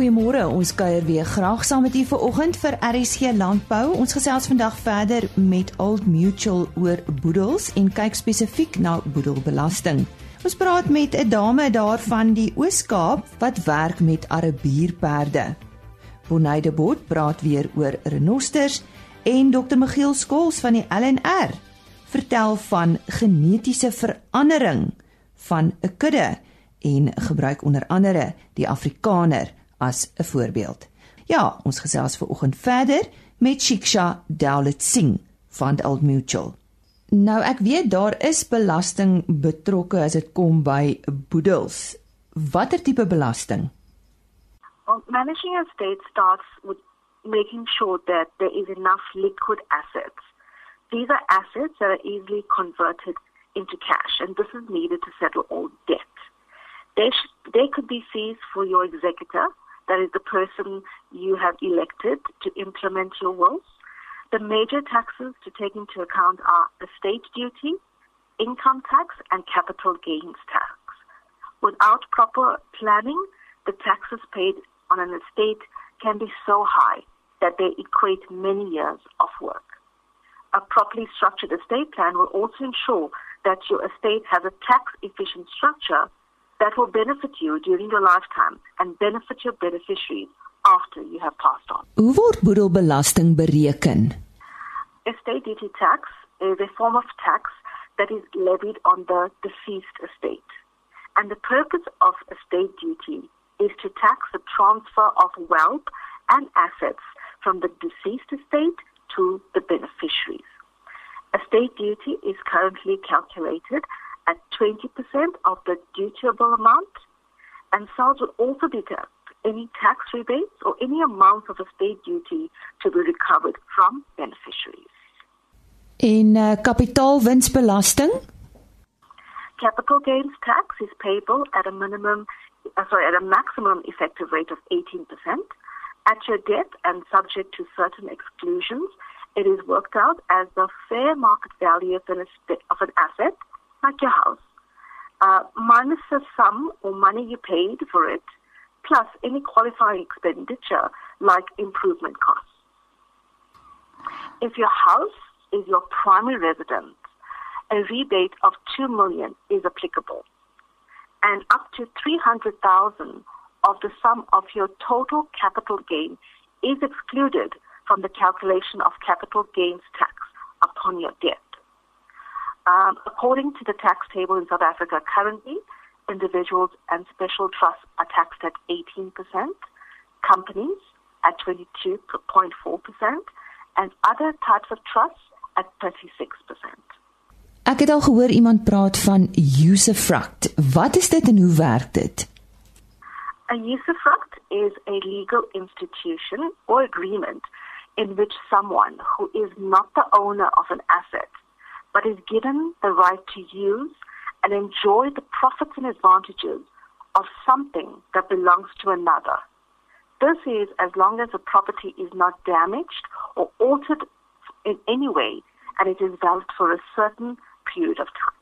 Goeiemôre. Ons kuier weer graag saam met u vanoggend vir RSG Landbou. Ons gesels vandag verder met Old Mutual oor boedels en kyk spesifiek na boedelbelasting. Ons praat met 'n dame daarvan die Oos-Kaap wat werk met Arabierperde. Bonaide Bot praat weer oor renosters en Dr. Michiel Skols van die LNR vertel van genetiese verandering van 'n kudde en gebruik onder andere die Afrikaner as 'n voorbeeld. Ja, ons gesels ver oggend verder met Shiksha Dowlet Singh van Old Mutual. Nou ek weet daar is belasting betrokke as dit kom by boedels. Watter tipe belasting? Well, managing a state starts with making sure that there is enough liquid assets. These are assets that are easily converted into cash and this is needed to settle all debt. They, sh- they could be fees for your executor, that is the person you have elected to implement your wills. The major taxes to take into account are estate duty, income tax, and capital gains tax. Without proper planning, the taxes paid on an estate can be so high that they equate many years of work. A properly structured estate plan will also ensure that your estate has a tax efficient structure that will benefit you during your lifetime and benefit your beneficiaries after you have passed on. Hoe word boedelbelasting bereken? Estate duty tax is a form of tax that is levied on the deceased estate. And the purpose of estate duty is to tax the transfer of wealth and assets from the deceased estate to the beneficiaries. Estate duty is currently calculated at 20% of the dutiable amount, and SARS would also deduct any tax rebates or any amount of estate duty to be recovered from beneficiaries. In uh, kapitaalwinsbelasting? Capital gains tax is payable at a minimum, uh, sorry, at a maximum effective rate of 18%. At your death and subject to certain exclusions, it is worked out as the fair market value of an, estate, of an asset, like your house, uh, minus the sum or money you paid for it, plus any qualifying expenditure like improvement costs. If your house is your primary residence, a rebate of 2 million is applicable. And up to 300,000 of the sum of your total capital gain is excluded from the calculation of capital gains tax upon your debt. Um, according to the tax table in South Africa, currently individuals and special trusts are taxed at 18%, companies at 22.4%, and other types of trusts at 36%. Ek het al gehoor iemand praat van usufruct. Wat is dit en hoe werk dit? A usufruct is a legal institution or agreement in which someone who is not the owner of an asset but is given the right to use and enjoy the profits and advantages of something that belongs to another. This is as long as the property is not damaged or altered in any way and it is valid for a certain period of time.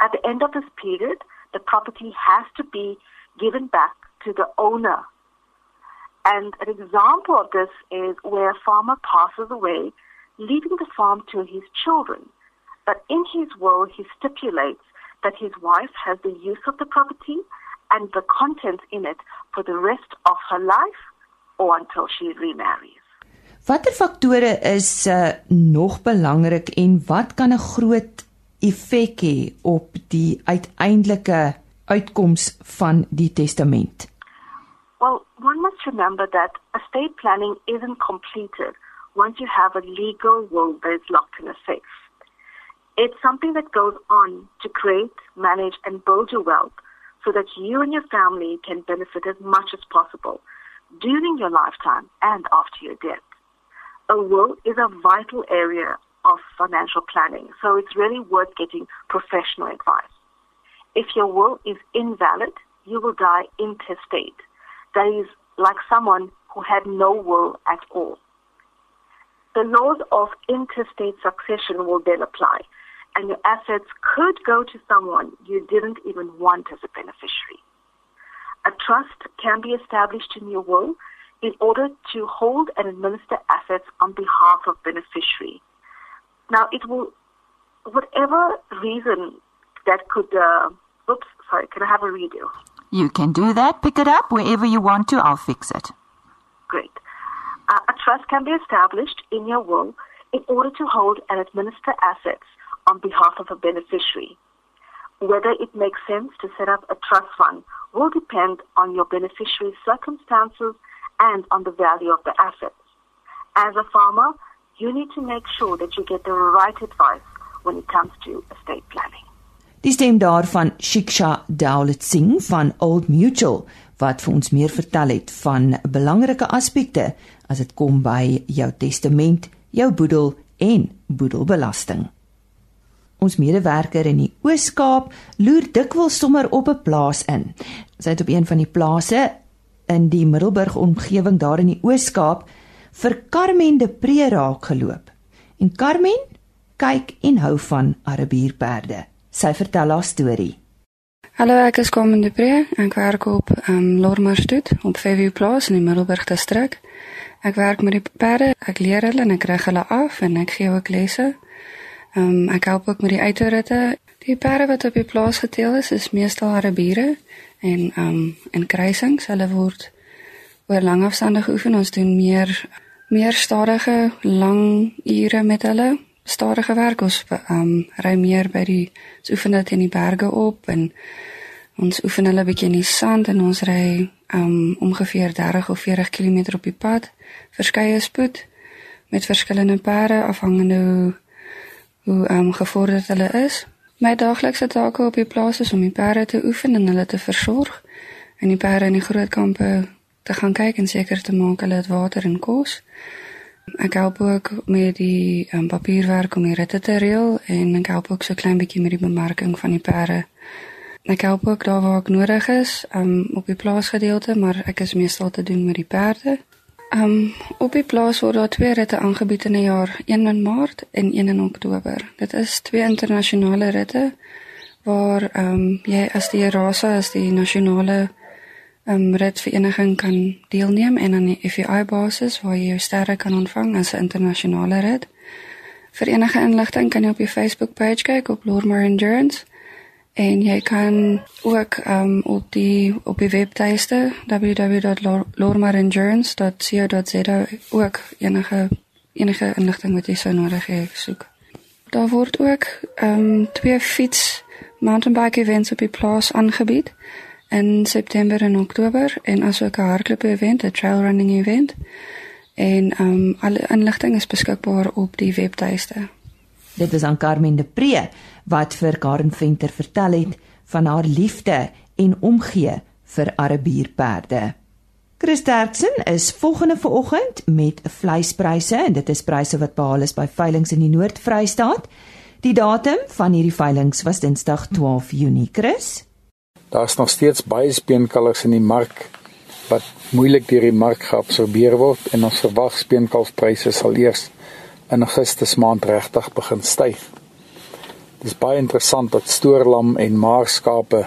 At the end of this period, the property has to be given back to the owner. And an example of this is where a farmer passes away, leaving the farm to his children. But in his will, he stipulates that his wife has the use of the property and the contents in it for the rest of her life or until she remarries. Watter faktore is uh, nog belangrik en wat kan 'n groot effek hê op die uiteindelike uitkoms van die testament? Well, one must remember that estate planning isn't completed once you have a legal will that is locked in a safe. It's something that goes on to create, manage, and build your wealth so that you and your family can benefit as much as possible during your lifetime and after your death. A will is a vital area of financial planning, so it's really worth getting professional advice. If your will is invalid, you will die intestate. That is like someone who had no will at all. The laws of intestate succession will then apply, and your assets could go to someone you didn't even want as a beneficiary. A trust can be established in your will in order to hold and administer assets on behalf of beneficiary. Now, it will, whatever reason that could, uh, oops, sorry, can I have a redo? You can do that. Pick it up wherever you want to. I'll fix it. Great. Uh, a trust can be established in your will in order to hold and administer assets on behalf of a beneficiary. Whether it makes sense to set up a trust fund will depend on your beneficiary's circumstances and on the value of the assets. As a farmer, you need to make sure that you get the right advice when it comes to estate planning. Die stem daarvan Shiksha Dowlett Singh van Old Mutual wat vir ons meer vertel het van belangrike aspekte as dit kom by jou testament, jou boedel en boedelbelasting. Ons medewerker in die Oos-Kaap loer dikwels sommer op 'n plaas in. Sy het op een van die plase in die Middelburg omgewing daar in die Oos-Kaap vir Carmen de Pre raak geloop. En Carmen kyk en hou van Arabierperde. Sy vertel haar storie. Hallo, ek is Carmen de Pre. Ek werk op um, Lormarsstoet op Fairview Plaas in die Middelburg distrik. Ek werk met die perde, ek leer hulle en ek ry hulle af en ek gee ook lesse. Um, ek help ook met die uitritte. Die perde wat op die plaas geteel is, is meestal Arabiere en um in kruisings. Hulle word oor lang afstande geoefen. Ons doen meer meer stadige lang ure met hulle. Stadige werk ons um ry meer by die ons oefen dit in die berge op en ons oefen hulle bietjie in die sand en ons ry um ongeveer 30 of 40 km op die pad. Verskeie spoed met verskillende perde afhangende hoe hoe um gevorderd hulle is. My daaglikse take op die plaas is om die perde te oefen en hulle te versorg en die perde in die groot kampe te gaan kyk en seker te maak hulle het water en kos. Ek help ook met die um, papierwerk om die ritte te reël en ek help ook so klein bietjie met die bemarking van die perde. Ek help ook daar waar ek nodig is um, op die plaasgedeelte, maar ek is meestal te doen met die perde. Um op die plaas word daar twee ritte aangebied in 'n jaar, een in Maart en een in Oktober. Dit is twee internasionale ritte waar um jy as die rasa as die nasionale um ritvereniging kan deelneem en aan die FEI basis waar jy jou sterre kan ontvang as 'n internasionale rit. Vir enige inligting kan jy op die Facebook page kyk op Lormar Endurance. En jy kan ook um, op die op die webtuiste www.lormarendurance.co.za ook enige enige inligting wat jy sou nodig hê soek. Daar word ook um, twee fiets mountainbike events op die plaas aangebied in September en Oktober en asook 'n hardloop event, 'n trail running event. En um, alle inligting is beskikbaar op die webtuiste. Dit is aan Carmen de Pre wat vir Karen Venter vertel het van haar liefde en omgee vir Arabierperde. Chris Terksen is volgende vanoggend met vleispryse en dit is pryse wat behaal is by veilinge in die Noord-Vrystaat. Die datum van hierdie veilinge was Dinsdag 12 Junie. Chris, daar's nog steeds baie speenkalvers in die mark wat moeilik deur die mark geabsorbeer word en ons verwag speenkalfpryse sal eers in Augustus maand regtig begin styg. Dis baie interessant dat stoorlam en maarskape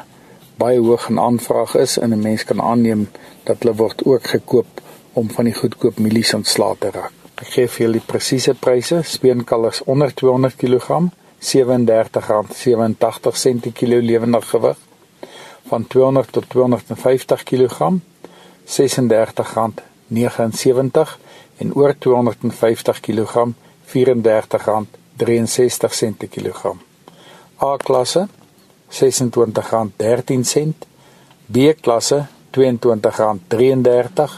baie hoog in aanvraag is en 'n mens kan aanneem dat hulle word ook gekoop om van die goedkoop mielies ontslae te raak. Ek gee vir julle die presiese pryse. Speenkalvers onder 200 kg, R37.87 per kilo lewendig gewig. Van 200 tot 250 kg, R36.79 en oor 250 kg R34.63 per kilogram. A klasse R26.13, B klasse R22.33,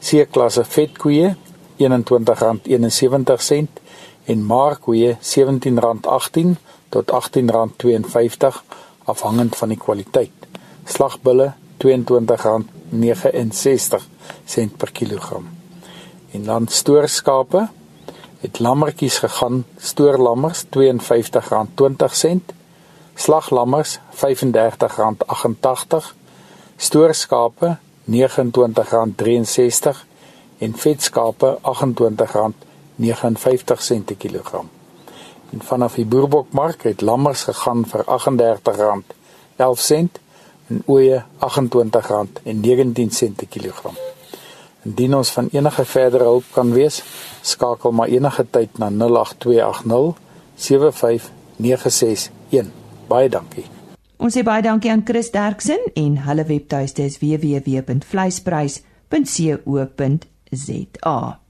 C klasse vetkoeie R21.71 en maarkoeie R17.18 tot R18.52 afhangend van die kwaliteit. Slagbulle R22.69 per kilogram. En dan stoorskape het lammetjies gegaan stoorlammers R52.20 slaglammers R35.88 stoorskape R29.63 en vetskape R28.59 per kilogram en vanaf die boerbokmark het lammers gegaan vir R38.11 en ooe R28.19 per kilogram. Indien ons van enige verdere hulp kan wees, skakel maar enige tyd na 08280 75961. Baie dankie. Ons sê baie dankie aan Chris Derksen en hulle webtuiste is www.vleisprys.co.za.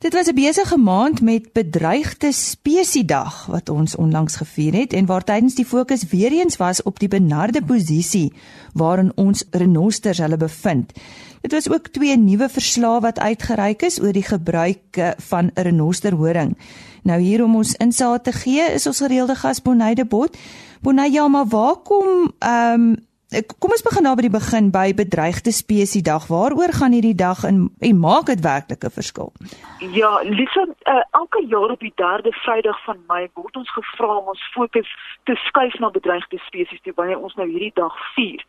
Dit was 'n besige maand met bedreigde spesiedag wat ons onlangs gevier het en waar tydens die fokus weer eens was op die benarde posisie waarin ons renosters hulle bevind. Dit was ook twee nuwe verslae wat uitgereik is oor die gebruik van renosterhoring. Nou hier om ons insig te gee is ons gereelde gas Bonaide Bot. Bonaide, ja, maar waar kom ehm um, Kom ons begin daar by die begin by bedreigde spesies dag. Waaroor gaan hierdie dag en, en maak dit werklik 'n verskil? Ja, Lisa, uh, elke jaar op die 3de Vrydag van Mei word ons gevra om ons fokus te skuif na bedreigde spesies toe wanneer ons nou hierdie dag vier.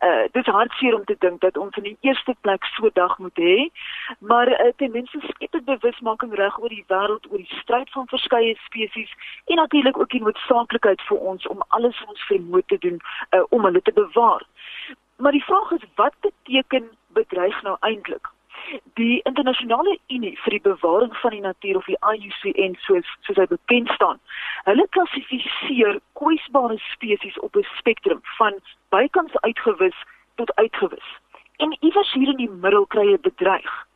Uh dit is hartseer om te dink dat ons in die eerste plek so 'n dag moet hê, maar uh, ten minste skep dit bewusmaking reg oor die wêreld oor die stryd van verskeie spesies en natuurlik ook die noodsaaklikheid vir ons om alles wat ons vermoë te doen uh, om hulle te bewaar. Maar die vraag is wat beteken bedreig nou eintlik? die internasionale unie vir die bewaring van die natuur of die IUCN soos soos hy bekend staan. Hulle klassifiseer kwesbare spesies op 'n spektrum van bykans uitgewis tot uitgewis. En iewers hier in die middel kry jy bedreig.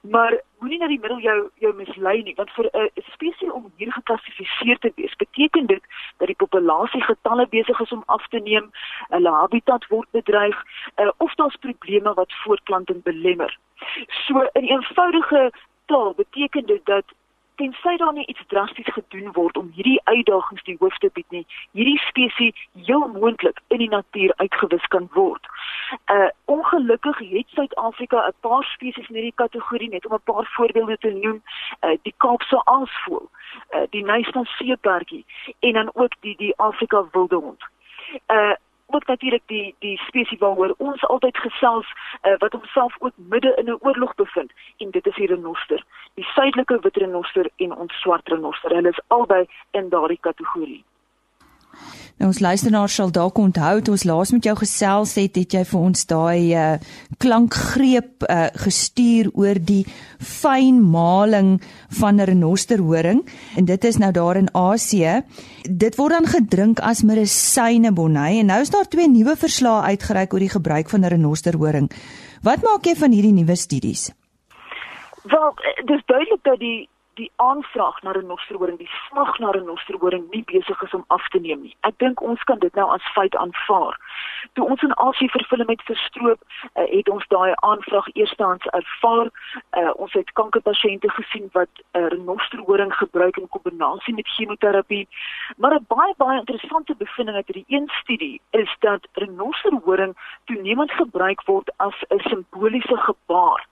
Maar moenie na die middel jou jou mislei nie, want vir 'n spesies om hier geklassifiseer te wees, beteken dit dat die populasie getalle besig is om af te neem, hulle habitat word bedreig, uh, of daar's probleme wat voortplanting belemmer. So in eenvoudige taal beteken dit dat tensy daar nie iets drasties gedoen word om hierdie uitdagings die hoof te bied nie, hierdie spesies heel moontlik in die natuur uitgewis kan word. Uh ongelukkig het Suid-Afrika 'n paar spesies in hierdie kategorie net om 'n paar voorbeelde te noem, uh die Kaapse aasvoël, uh die Nyastan seepertjie en dan ook die die Afrika wildehond. Uh ook natuurlik die die spesies waaroor ons altyd gesels uh, wat homself ook midde in 'n oorlog bevind. En dit is die renoster die suidelike wit renoster en ons swart renoster. Hulle is albei in daardie kategorie Nou ons luisteraars sal dalk onthou toe ons laas met jou gesels het, het jy vir ons daai uh, klankgreep uh, gestuur oor die fyn maling van renosterhoring en dit is nou daar in Asië. Dit word dan gedrink as medisyne bonai en nou is daar twee nuwe verslae uitgereik oor die gebruik van renosterhoring. Wat maak jy van hierdie nuwe studies? Wel, eh, dis duidelik dat die die aanvraag na renosterhoring, die smag na renosterhoring nie besig is om af te neem nie. Ek dink ons kan dit nou as feit aanvaar. Toe ons in Asie vervulle met verstroop, uh, het ons daai aanvraag eerstehands ervaar. Uh, ons het kankerpasiënte gesien wat uh, renosterhoring gebruik in kombinasie met chemoterapie. Maar 'n baie baie interessante bevinding uit hierdie een studie is dat renosterhoring toenemend gebruik word as 'n simboliese gebaar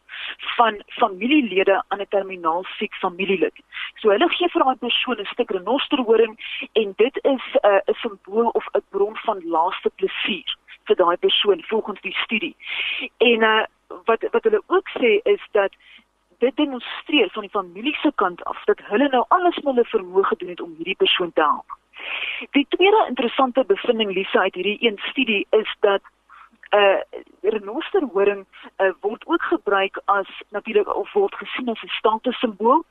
van familielede aan 'n terminaal siek familielid. So hulle gee vir daai persoon 'n stuk renosterhoring en dit is 'n uh, simbool of 'n bron van laaste plesier vir daai persoon volgens die studie. En uh, wat wat hulle ook sê is dat dit demonstreer van die familie se kant af dat hulle nou alles met hulle vermoë gedoen het om hierdie persoon te help. Die tweede interessante bevinding Lisa uit hierdie een studie is dat uh renosterhoring uh, word ook gebruik as natuurlik of word gesien as 'n status simbool.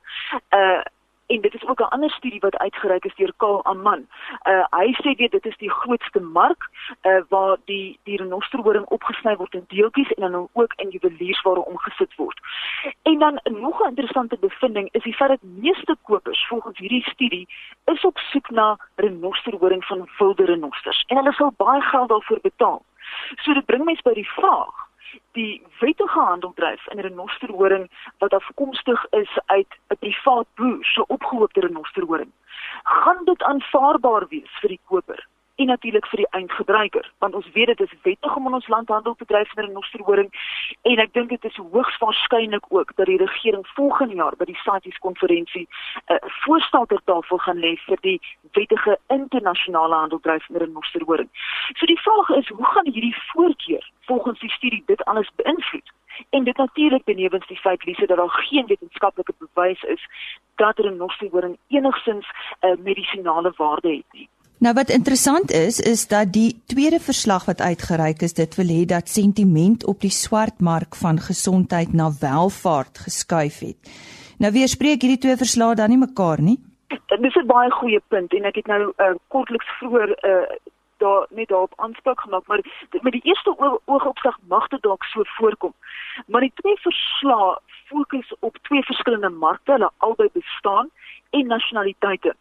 Uh en dit is ook 'n ander studie wat uitgereik is deur Karl Aman. Uh hy sê dit dit is die grootste mark uh waar die die renosterhoring opgesny word in deeltjies en dan ook in juweliersware omgesit word. En dan nog 'n interessante bevinding is die feit dat meeste kopers volgens hierdie studie is op soek na renosterhoring van wilde renosters en hulle sal baie geld daarvoor betaal. So dit bring mense by die vraag die wettige handeldryf in renosterhoring wat afkomstig is uit 'n privaat boer se opgehoopte renosterhoring gaan dit aanvaarbaar wees vir die koper en natuurlik vir die eindgebruiker want ons weet dit is wettig om in ons land handel te dryf met renosterhoring en ek dink dit is hoogs waarskynlik ook dat die regering volgende jaar by die SAITES konferensie 'n uh, voorstel ter tafel gaan lê vir die wettige internasionale handeldryf met renosterhoring. So die vraag is hoe gaan hierdie voorkeur volgens die studie dit alles beïnvloed? En dit natuurlik benewens die feit Lise dat daar geen wetenskaplike bewys is dat renosterhoring enigsins 'n uh, medisinale waarde het nie. Nou wat interessant is is dat die tweede verslag wat uitgereik is, dit wil hê dat sentiment op die swartmark van gesondheid na welvaart geskuif het. Nou weer spreek hierdie twee verslae dan nie mekaar nie. Dis 'n baie goeie punt en ek het nou uh, kortliks vroeër uh, daar net daarop aanspraak gemaak, maar met die eerste oogopslag mag dit dalk so voorkom. Maar die twee verslae fokus op twee verskillende markte, hulle albei bestaan en nasionaliteite.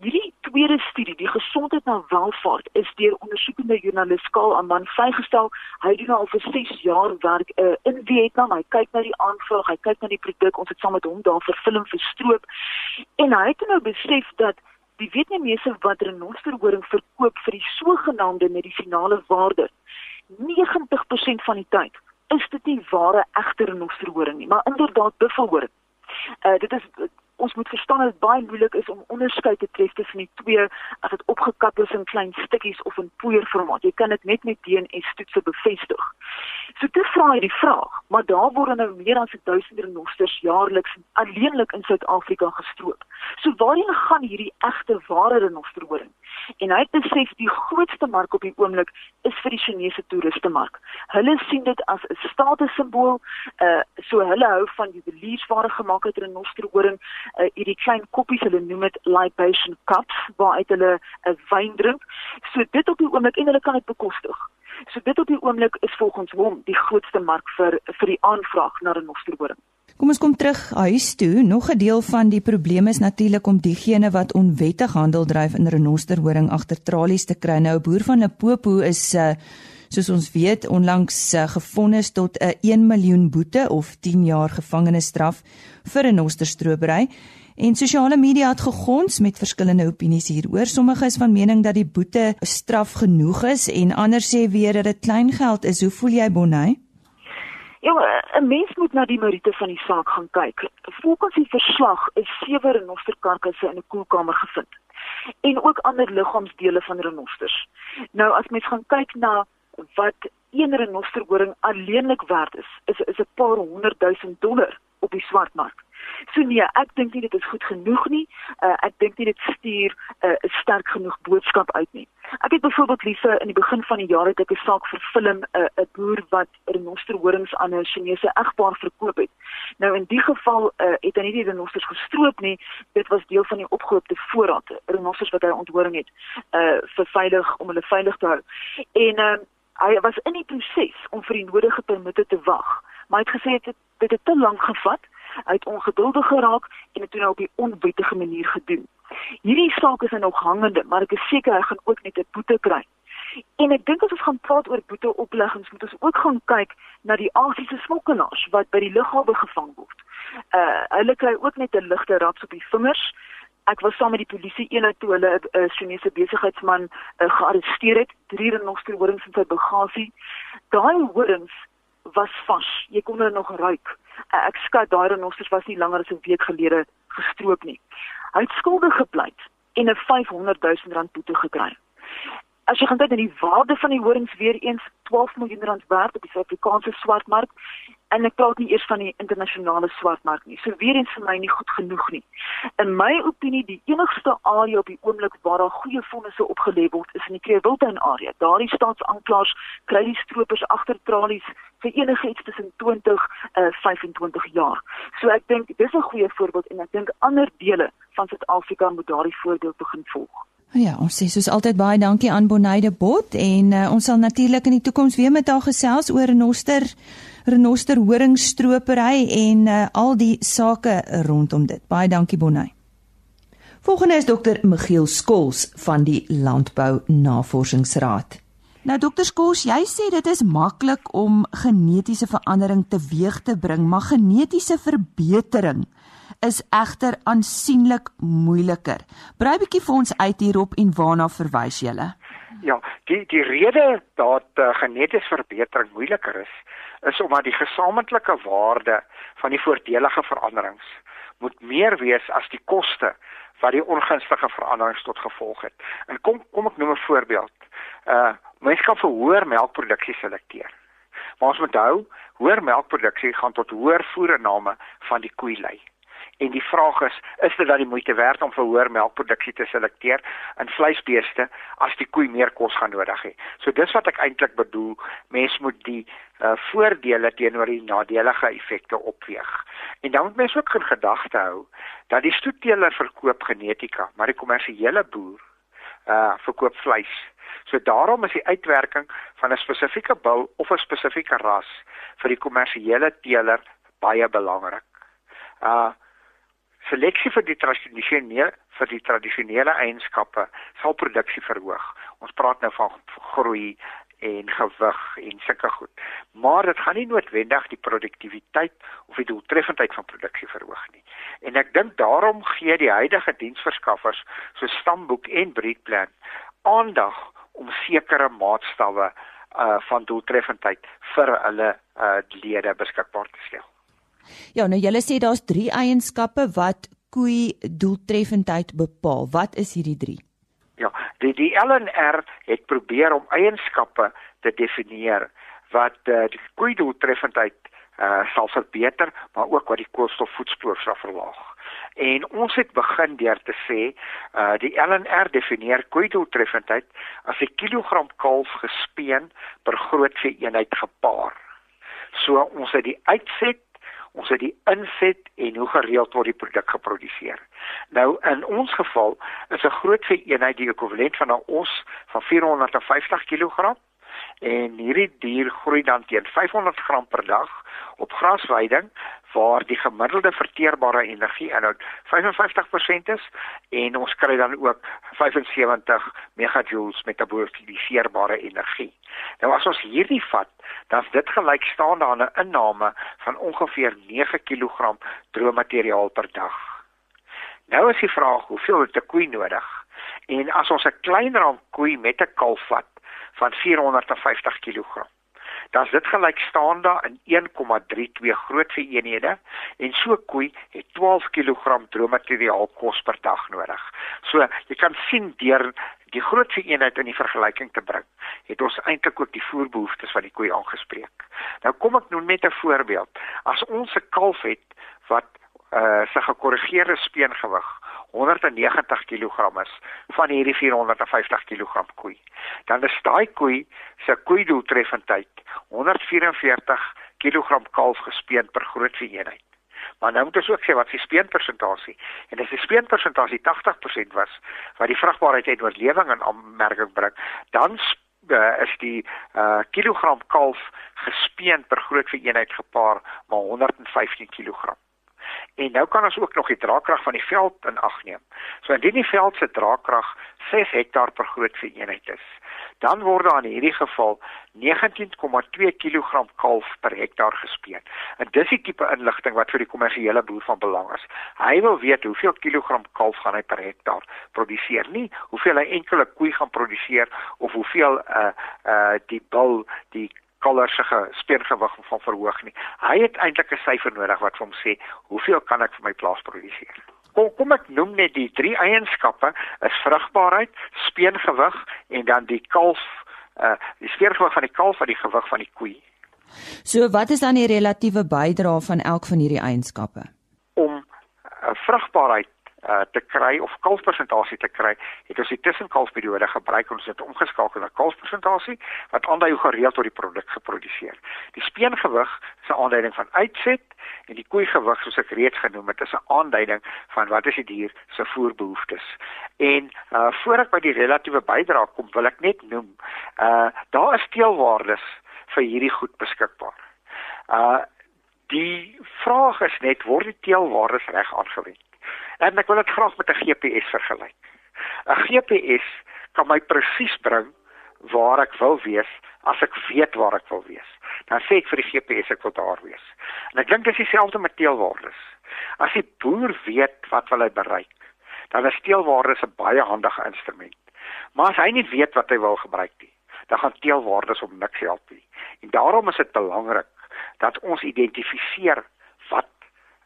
Hierdie tweede studie, die gesondheid na welvaart, is deur ondersoekende joernalis Karl Aman vrygestel. Hy doen al vir 6 jaar werk uh, in Vietnam. Hy kyk na die aanvraag, hy kyk na die produk. Ons het saam met hom daar vir film verstroop. En hy het nou besef dat die Vietnamese wat renosterhoring verkoop vir die sogenaamde medisinale waarde, 90% van die tyd is dit nie ware egte renosterhoring nie, maar inderdaad buffelhoring. Uh dit is ons moet verstaan dat dit baie moeilik is om onderskeid te tref tussen die twee as dit opgekap is in klein stukkies of in poeierformaat. Jy kan dit net met DNS toetse bevestig. So dit vra jy die vraag, maar daar word nou meer as 1000 renosters jaarliks alleenlik in Suid-Afrika gestroop. So waarheen gaan hierdie egte ware renosterhoring? En hy het besef die grootste mark op die oomblik is vir die Chinese toeristemark. Hulle sien dit as 'n statussimbool, uh so hulle hou van juweliersware gemaak uit renosterhoring uh, hierdie klein koppies hulle noem dit libation cups waaruit hulle 'n uh, wyn drink. So dit op die oomblik en hulle kan dit bekostig. So dit op die oomblik is volgens hom die grootste mark vir vir die aanvraag na renosterhoring. Kom ons kom terug huis toe. Nog 'n deel van die probleem is natuurlik om diegene wat onwettig handel dryf in renosterhoring agter tralies te kry. Nou 'n boer van Limpopo is uh, soos ons weet onlangs uh, gefonnis tot 'n 1 miljoen boete of 10 jaar gevangenisstraf vir 'n nosterstropery. En sosiale media het gegons met verskillende opinies hieroor. Sommige is van mening dat die boete straf genoeg is en ander sê weer dat dit klein geld is. Hoe voel jy Bonnie? Ja, 'n mens moet na die meriete van die saak gaan kyk. Volgens die verslag is sewe renosterkarkasse in 'n koelkamer gevind en ook ander liggaamsdele van renosters. Nou as mens gaan kyk na wat een renosterhoring alleenlik werd is, is is 'n paar honderd duisend dollar op die swartmark. So nee, ek dink nie dit is goed genoeg nie. Uh, ek dink nie dit stuur 'n uh, sterk genoeg boodskap uit nie. Ek het byvoorbeeld liewe in die begin van die jaar het ek 'n saak verfilm 'n uh, 'n boer wat renosterhorings aan 'n Chinese egpaar verkoop het. Nou in die geval uh, het hy nie die renosters gestroop nie. Dit was deel van die opgehoopte voorraad renosters wat hy onthoring het uh vir veilig om hulle veilig te hou. En uh, hy was in die proses om vir die nodige permitte te wag, maar hy het gesê dit het, het te lank gevat. Hy het ongeduldig geraak en dit toe nou op 'n onwettige manier gedoen. Hierdie saak is nog hangende, maar ek is seker hy gaan ook net 'n boete kry. En ek dink as ons gaan praat oor boeteopleggings, moet ons ook gaan kyk na die Asiëse smokkelaars wat by die lughawe gevang word. Uh hulle kry ook net 'n ligte raps op die vingers ek was saam met die polisie eenheid toe hulle 'n uh, Chinese besigheidsman uh, gearresteer het, drie renoster horings in sy bagasie. Daai horings was vas. Jy kon hulle nog ruik. Uh, ek skat daai renosters was nie langer as 'n week gelede gestroop nie. Hy het skuldig gepleit en 'n 500 000 rand boete gekry. As jy gaan kyk na die waarde van die horings weer eens 12 miljoen rand werd op die Suid-Afrikaanse swartmark en ek praat nie eers van die internasionale swartmark nie. So weer eens vir my nie goed genoeg nie. In my opinie die enigste area op die oomblik waar daar goeie fondse opgelê word is in die Kreewiltuin area. Daardie staatsanklaers kry die stroopers agter tralies vir enige iets tussen 20 uh 25 jaar. So ek dink dis 'n goeie voorbeeld en ek dink ander dele van Suid-Afrika moet daardie voorbeeld begin volg. Ja, ons sê soos altyd baie dankie aan Bonaide Bot en uh, ons sal natuurlik in die toekoms weer met haar gesels oor 'n noster renoster horingstropery en uh, al die sake rondom dit. Baie dankie Bonnie. Volgende is dokter Michiel Skols van die Landbou Navorsingsraad. Nou dokter Skols, jy sê dit is maklik om genetiese verandering teweeg te bring, maar genetiese verbetering is egter aansienlik moeiliker. Brei bietjie vir ons uit hierop en waarna verwys jy? Ja, die die rede dat uh, genetiese verbetering moeiliker is, is omdat die gesamentlike waarde van die voordelige veranderings moet meer wees as die koste wat die ongunstige veranderings tot gevolg het. En kom kom ek noem 'n voorbeeld. Uh mense kan vir hoër melkproduksie selekteer. Maar ons moet onthou, hoër melkproduksie gaan tot hoër voerinname van die koei lei. En die vraag is is dit dan die moeite werd om vir hoër melkproduksie te selekteer in vleisbeeste as die koei meer kos gaan nodig hê. So dis wat ek eintlik bedoel, mens moet die uh, voordele teenoor die nadelige effekte opweeg. En dan moet mens ook in gedagte hou dat die stoetteler verkoop genetika, maar die kommersiële boer uh verkoop vleis. So daarom is die uitwerking van 'n spesifieke bul of 'n spesifieke ras vir die kommersiële teeler baie belangrik. Uh seleksie vir die tradisionele vir die tradisionele eienskappe sal produksie verhoog. Ons praat nou van groei en gewig en sulke goed. Maar dit gaan nie noodwendig die produktiwiteit of die doeltreffendheid van produksie verhoog nie. En ek dink daarom gee die huidige diensverskaffers so stamboek en breedplan aandag om sekere maatstawwe uh van doeltreffendheid vir hulle uh lede beskikbaar te stel. Ja, nou julle sê daar's 3 eienskappe wat koei doeltreffendheid bepaal. Wat is hierdie 3? Ja, die die LNR het probeer om eienskappe te definieer wat uh, die koei doeltreffendheid uh sal verbeter, maar ook wat die koolstofvoetspoor sal verlaag. En ons het begin deur te sê, uh die LNR definieer koeidoeltreffendheid as 'n kilogram kalf gespeen per groot vee eenheid gepaar. So ons het die uitset, ons het die inset en hoe gereeld word die produk geproduseer. Nou in ons geval is 'n groot eenheid die ekwivalent van 'n os van 450 kg en hierdie dier groei dan teen 500 gram per dag op grasweiding waar die gemiddelde verteerbare energieinhoud 55% is en ons kry dan ook 75 megajoules metaboliseerbare energie. Nou as ons hierdie vat, dan is dit gelykstaande aan 'n inname van ongeveer 9 kg droommateriaal per dag. Nou is die vraag, hoeveel het 'n koei nodig? En as ons 'n klein ram koei met 'n kalf vat van 450 kg dan is dit gelykstaande in 1,32 groot vereenhede en so koei het 12 kg droommateriaal kos per dag nodig. So jy kan sien deur die groot vereenheid in die vergelyking te bring, het ons eintlik ook die voerbehoeftes van die koei aangespreek. Nou kom ek nou met 'n voorbeeld. As ons 'n kalf het wat uh sy gekorrigeerde speengewig 190 kg is van hierdie 450 kg koei. Dan is daai koei se koeidoeltreffendheid 144 kg kalf gespeen per groot eenheid. Maar nou moet ons ook sê wat die speenpersentasie en as die speenpersentasie 80% was wat die vrugbaarheid en oorlewing in aanmerking bring, dan uh, is die uh, kilogram kalf gespeen per groot eenheid gepaar maar 115 kg. En nou kan ons ook nog die draagkrag van die veld in ag neem. So indien die veld se draagkrag 6 hektaar per groot eenheid is, dan word daar in hierdie geval 19,2 kg kalf per hektaar gespeen. En dis die tipe inligting wat vir die kommersiële boer van belang is. Hy wil weet hoeveel kilogram kalf gaan hy per hektaar produseer, nie hoeveel hy enkele koei gaan produseer of hoeveel uh uh die bul die koller se speergewig van verhoog nie. Hy het eintlik 'n syfer nodig wat vir hom sê hoeveel kan ek vir my plaas produseer. Kom kom ek noem net die drie eienskappe: is vrugbaarheid, speengewig en dan die kalf uh die speergewig van die kalf en die gewig van die koei. So wat is dan die relatiewe bydrae van elk van hierdie eienskappe? Om uh, vrugbaarheid uh, te kry of kalfpersentasie te kry, het ons die tussenkalfperiode gebruik om dit omgeskakel na kalfpersentasie wat aandui hoe gereeld word die produk geproduseer. Die speengewig is 'n aanduiding van uitset en die koeigewig soos ek reeds genoem het, is 'n aanduiding van wat is die dier se voerbehoeftes. En uh voor ek by die relatiewe bydrae kom, wil ek net noem, uh daar is teelwaardes vir hierdie goed beskikbaar. Uh die vraag is net word die teelwaardes reg aangewend? En ek wil dit graag met 'n GPS vergelyk. 'n GPS kan my presies bring waar ek wil wees as ek weet waar ek wil wees. Dan sê ek vir die GPS ek wil daar wees. En ek dink dis dieselfde met teelwaardes. As die boer weet wat wil hy bereik, dan is teelwaardes 'n baie handige instrument. Maar as hy nie weet wat hy wil gebruik nie, dan gaan teelwaardes hom niks help nie. En daarom is dit belangrik dat ons identifiseer wat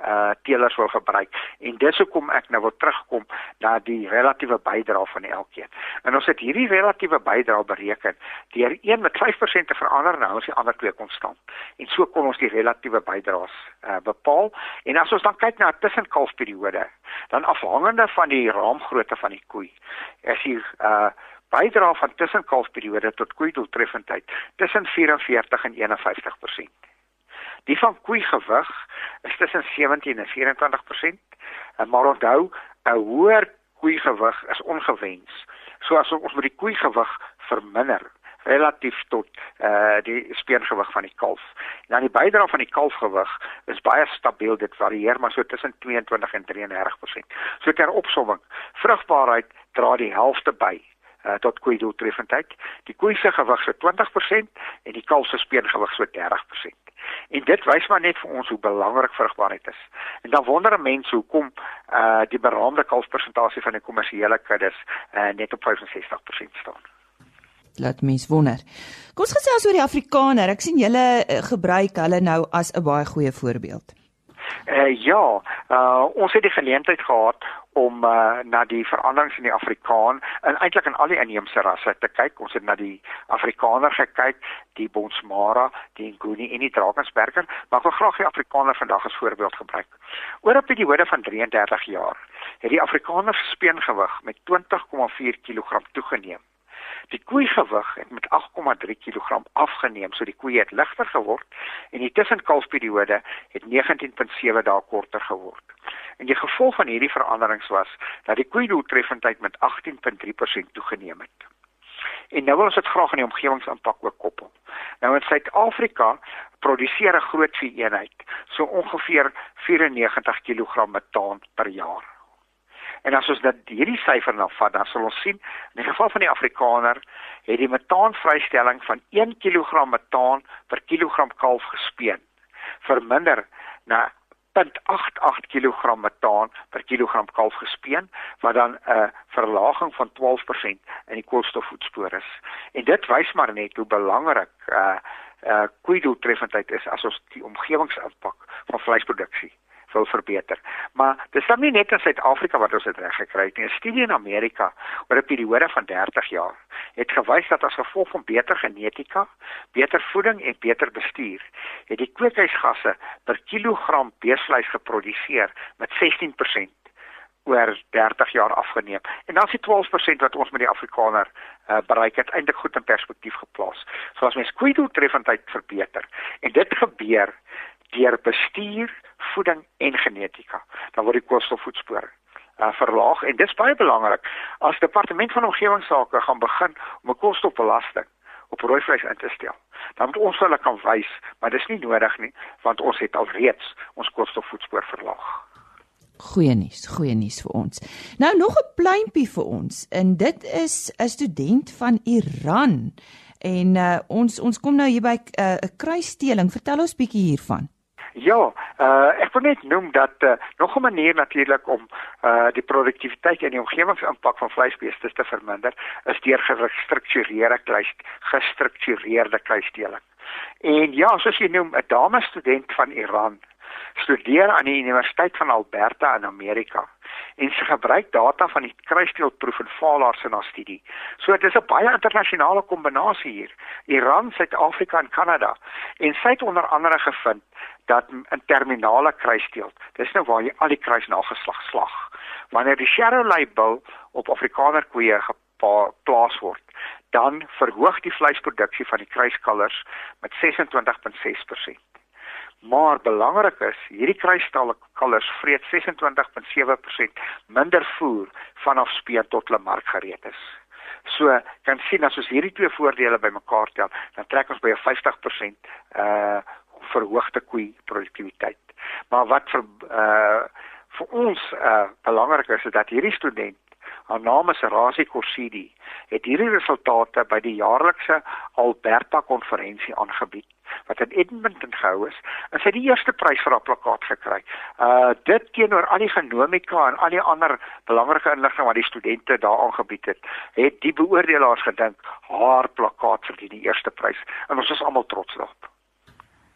uh teelers wil gebruik. En dis hoekom ek nou wil terugkom na die relatiewe bydrae van elkeen. En ons het hierdie relatiewe bydrae bereken deur een met 5% te verander nou ons die ander twee konstant. En so kom ons die relatiewe bydraes uh bepaal. En as ons dan kyk na 'n tussenkalfperiode, dan afhangende van die raamgrootte van die koei, is hier uh bydra van tussenkalfperiode tot koeidoeltreffendheid tussen 44 en 51%. Die van koeigewig is tussen 17 en 24%. En maar onthou, 'n hoër koeigewig is ongewens. So as ons met die koeigewig verminder relatief tot eh uh, die speengewig van die kalf. Dan die bydra van die kalfgewig is baie stabiel. Dit varieer maar so tussen 22 en 33%. So ter opsomming, vrugbaarheid dra die helfte by uh, tot koei doeltreffendheid. Die koei se gewig so 20% en die kalf se speengewig so 30%. En dit wys maar net vir ons hoe belangrik vrugbaarheid is. En dan wonder 'n mens hoekom uh die beraamde kalfpersentasie van die kommersiële kuddes uh, net op 65% staan. Laat mens wonder. Kom ons gesels oor die Afrikaner. Ek sien julle gebruik hulle nou as 'n baie goeie voorbeeld. Uh ja, uh ons het die geleentheid gehad om uh, na die veranderings in die Afrikaan en eintlik in al die inheemse rasse te kyk. Ons het na die Afrikaner gekyk, die Bonsmara, die Nguni en die Drakensberger, maar ek wil graag die Afrikaner vandag as voorbeeld gebruik. Oor 'n periode van 33 jaar het die Afrikaner se speengewig met 20,4 kg toegeneem. Die koeigewig het met 8,3 kg afgeneem, so die koei het ligter geword en die tussenkalfperiode het 19.7 dae korter geword. En die gevolg van hierdie veranderings was dat die koeidoeltreffendheid met 18.3% toegeneem het. En nou wil ons dit graag in die omgewingsimpak ook koppel. Nou in Suid-Afrika produseer 'n groot vee eenheid so ongeveer 94 kg metaan per jaar. En as ons dit hierdie syfer nou vat, dan sal ons sien in die geval van die Afrikaner het die metaanvrystelling van 1 kg metaan per kilogram kalf gespeen verminder na 0.88 kg metaan per kilogram kalf gespeen wat dan 'n uh, verlaging van 12% in die koolstofvoetspoor is. En dit wys maar net hoe belangrik uh uh koeidoeltreffendheid is as ons die omgewingsimpak van vleisproduksie wil verbeter. Maar dis dan nie net in Suid-Afrika wat ons dit reg gekry het nie. 'n Studie in Amerika oor 'n periode van 30 jaar het gewys dat as gevolg van beter genetika, beter voeding en beter bestuur, het die kweekhuisgasse per kilogram beesvleis geproduseer met 16% oor 30 jaar afgeneem. En dan is die 12% wat ons met die Afrikaner uh, bereik het eintlik goed in perspektief geplaas. So as mens kweekdoeltreffendheid verbeter en dit gebeur deur bestuur, voeding en genetika. Dan word die koolstofvoetspoor uh, verlaag en dit is baie belangrik as departement van omgewingsake gaan begin om 'n koolstofbelasting op rooi vleis in te stel. Dan moet ons hulle kan wys, maar dis nie nodig nie want ons het alreeds ons koolstofvoetspoor verlaag. Goeie nuus, goeie nuus vir ons. Nou nog 'n pleintjie vir ons en dit is 'n student van Iran. En uh, ons ons kom nou hier by 'n uh, kruissteeling. Vertel ons bietjie hiervan. Ja, uh, ek wil net noem dat uh, nog 'n manier natuurlik om uh, die produktiwiteit en die omgewingsimpak van vleisbeeste te verminder is deur gestruktureerde kluis gestruktureerde kluisdeling. En ja, soos jy noem, 'n dame student van Iran studeer aan die Universiteit van Alberta in Amerika en sy gebruik data van die kruisdeelproef en faalaars in haar studie. So dit is 'n baie internasionale kombinasie hier. Iran, Suid-Afrika en Kanada. En sy het onder andere gevind dat 'n terminale kruisdeel, dis nou waar jy al die kruis nageslag slag. Wanneer die shadow label op Afrikaner koeie geplaas word, dan verhoog die vleisproduksie van die kruiskalvers met 26.6%. Maar belangrik is, hierdie kruisstalle kalvers vreet 26.7% minder voer vanaf speen tot hulle mark gereed is. So kan sien as ons hierdie twee voordele bymekaar tel, dan trek ons by 'n 50% uh verhoogde koei produktiwiteit. Maar wat vir uh vir ons uh belangrik is, is dat hierdie student Haar naam is Razi Korsidi. Het hierdie resultate by die jaarlikse Alberta konferensie aangebied wat in Edmonton gehou is en sy het die eerste prys vir haar plakkaat gekry. Uh dit teenoor al die genomika en al die ander belangrike inligting wat die studente daar aangebied het, het die beoordelaars gedink haar plakkaat verdien die eerste prys en ons is almal trots daarop.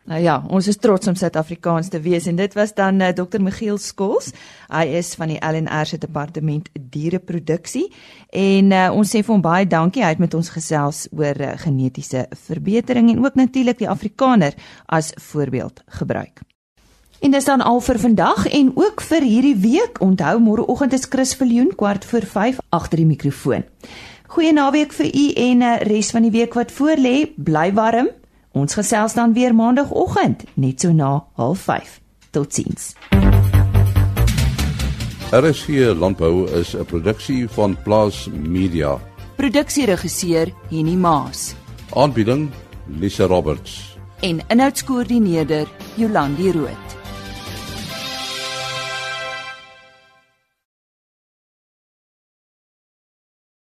Nou ja, ons is trots om Suid-Afrikaans te wees en dit was dan uh, Dr. Michiel Skols. Hy is van die LNR se departement diereproduksie en uh, ons sê vir hom baie dankie. Hy het met ons gesels oor uh, genetiese verbetering en ook natuurlik die Afrikaner as voorbeeld gebruik. En dis dan al vir vandag en ook vir hierdie week. Onthou môreoggend is Chris Viljoen kwart voor 5 agter die mikrofoon. Goeie naweek vir u en 'n uh, res van die week wat voorlê. Bly warm. Ons gesels dan weer maandagooggend net so na 05:30. Totsiens. RSC Landbou is 'n produksie van Plaas Media. Produksieregisseur Henny Maas. Aanbieding Lisa Roberts. En inhoudskoördineerder Jolandi Root.